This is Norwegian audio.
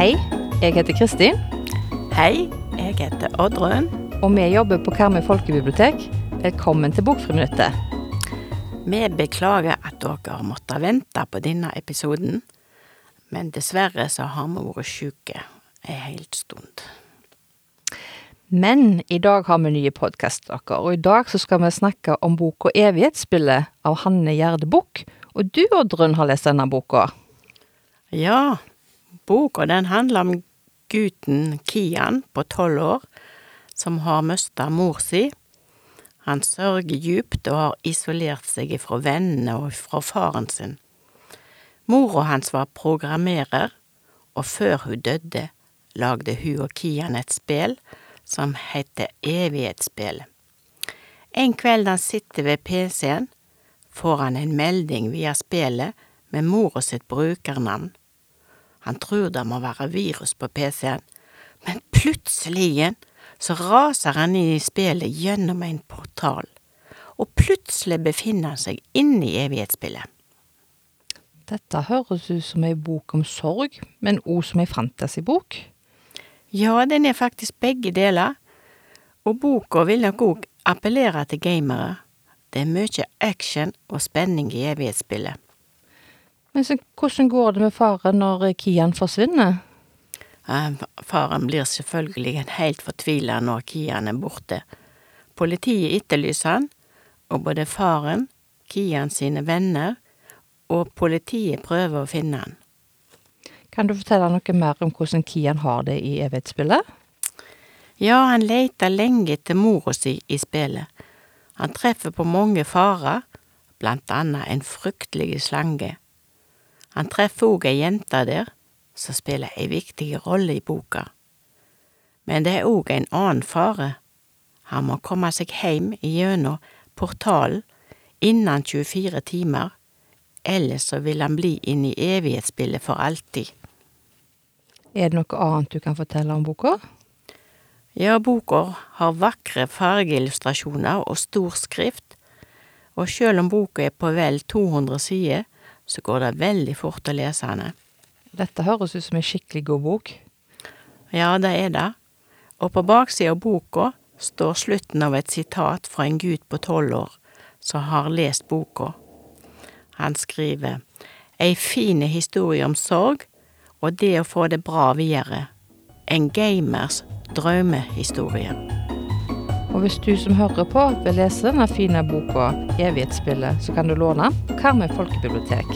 Hei, jeg heter Kristin, Hei, jeg heter Oddrun. og vi jobber på Karmøy folkebibliotek. Velkommen til Bokfriminuttet. Vi beklager at dere har måttet vente på denne episoden, men dessverre så har vi vært syke ei hel stund. Men i dag har vi nye podkaster, og i dag så skal vi snakke om boka 'Evighetsspillet' av Hanne Gjerde Buch. Og du, Oddrun, har lest denne boka. Ja, boka den handler om gutten Kian på tolv år som har mista mor si. Han sørger djupt og har isolert seg fra vennene og fra faren sin. Mora hans var programmerer, og før hun døde, lagde hun og Kian et spill som heter Evighetsspill. En kveld han sitter ved PC-en, får han en melding via spillet med mora sitt brukernavn. Han tror det må være virus på PC-en, men plutselig så raser han inn i spillet gjennom en portal, og plutselig befinner han seg inne i evighetsspillet. Dette høres ut som ei bok om sorg, men òg som ei fantasybok. Ja, den er faktisk begge deler, og boka vil nok òg appellere til gamere. Det er mye action og spenning i evighetsspillet. Men så, hvordan går det med faren når Kian forsvinner? Eh, Faren blir selvfølgelig helt fortvila når Kian er borte. Politiet etterlyser han, og både faren, Kian sine venner og politiet prøver å finne han. Kan du fortelle noe mer om hvordan Kian har det i evighetsspillet? Ja, han leter lenge etter mora si i spillet. Han treffer på mange farer, blant annet en fryktelig slange. Han treffer òg ei jente der, som spiller ei viktig rolle i boka. Men det er òg en annen fare. Han må komme seg heim gjennom portalen innen 24 timer, ellers så vil han bli inne i evighetsspillet for alltid. Er det noe annet du kan fortelle om boka? Ja, boka har vakre fargeillustrasjoner og stor skrift, og sjøl om boka er på vel 200 sider, så går det veldig fort å lese henne. Dette høres ut som en skikkelig god bok. Ja, det er det, og på baksida av boka står slutten av et sitat fra en gutt på tolv år som har lest boka. Han skriver Ei fin historie om sorg og det å få det bra videre. En gamers drømmehistorie. Og hvis du som hører på vil lese denne fine boka 'Evighetsspillet', så kan du låne den på Karmøy folkebibliotek.